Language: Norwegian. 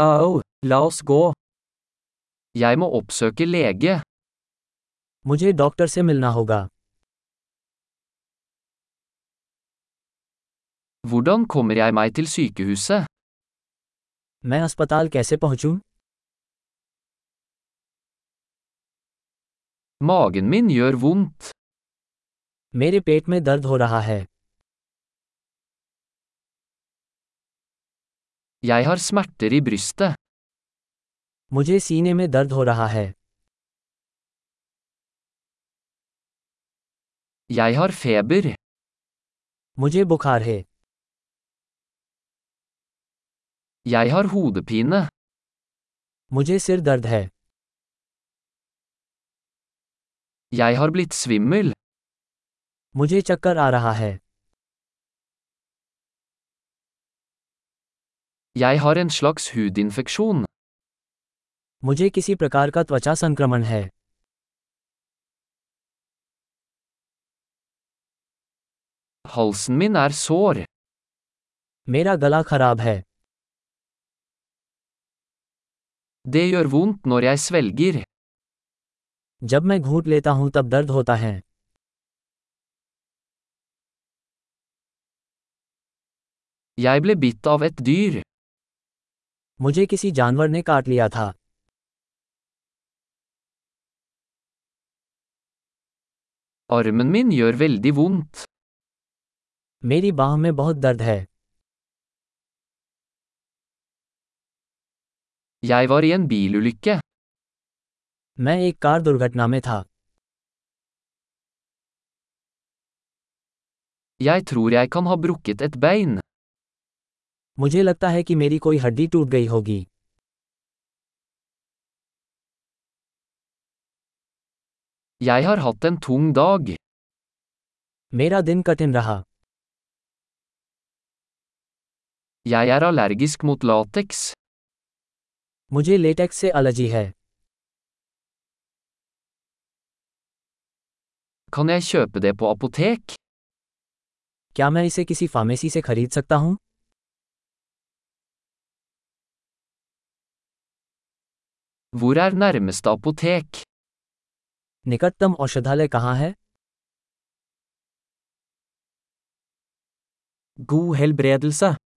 आओ la oss gå Jeg må oppsøke lege. मुझे doctor से मिलना होगा Hvordan kommer jeg meg til sykehuset? मैं अस्पताल कैसे पहुंचूं? Magen min gjør vondt. मेरे पेट में दर्द हो रहा है Jeg har smerter i brystet. मुझे सीने में दर्द हो रहा है Jeg har feber. मुझे बुखार है Jeg har hodepine. मुझे सिर दर्द है Jeg har blitt svimmel. मुझे चक्कर आ रहा है Jeg har en slags hudinfeksjon. मुझे किसी प्रकार का त्वचा संक्रमण है Halsen min er sår. मेरा गला खराब है Det gjør vondt når jeg svelger. जब मैं घूंट लेता हूं तब दर्द होता है Jeg ble bitt av et dyr. मुझे किसी जानवर ने काट लिया था Armen min gjør veldig vondt. मेरी बाह में बहुत दर्द है Jeg var i en bilulykke. मैं एक कार दुर्घटना में था Jeg tror jeg kan ha brukket et bein. मुझे लगता है कि मेरी कोई हड्डी टूट गई होगी Jeg har hatt en tung dag. मेरा दिन कठिन रहा Jeg er allergisk mot lateks. मुझे लेटेक्स से एलर्जी है Kan jeg kjøpe det på apotek? क्या मैं इसे किसी फार्मेसी से खरीद सकता हूँ Hvor er nærmeste apotek? निकटतम औषधालय कहाँ है God helbredelse.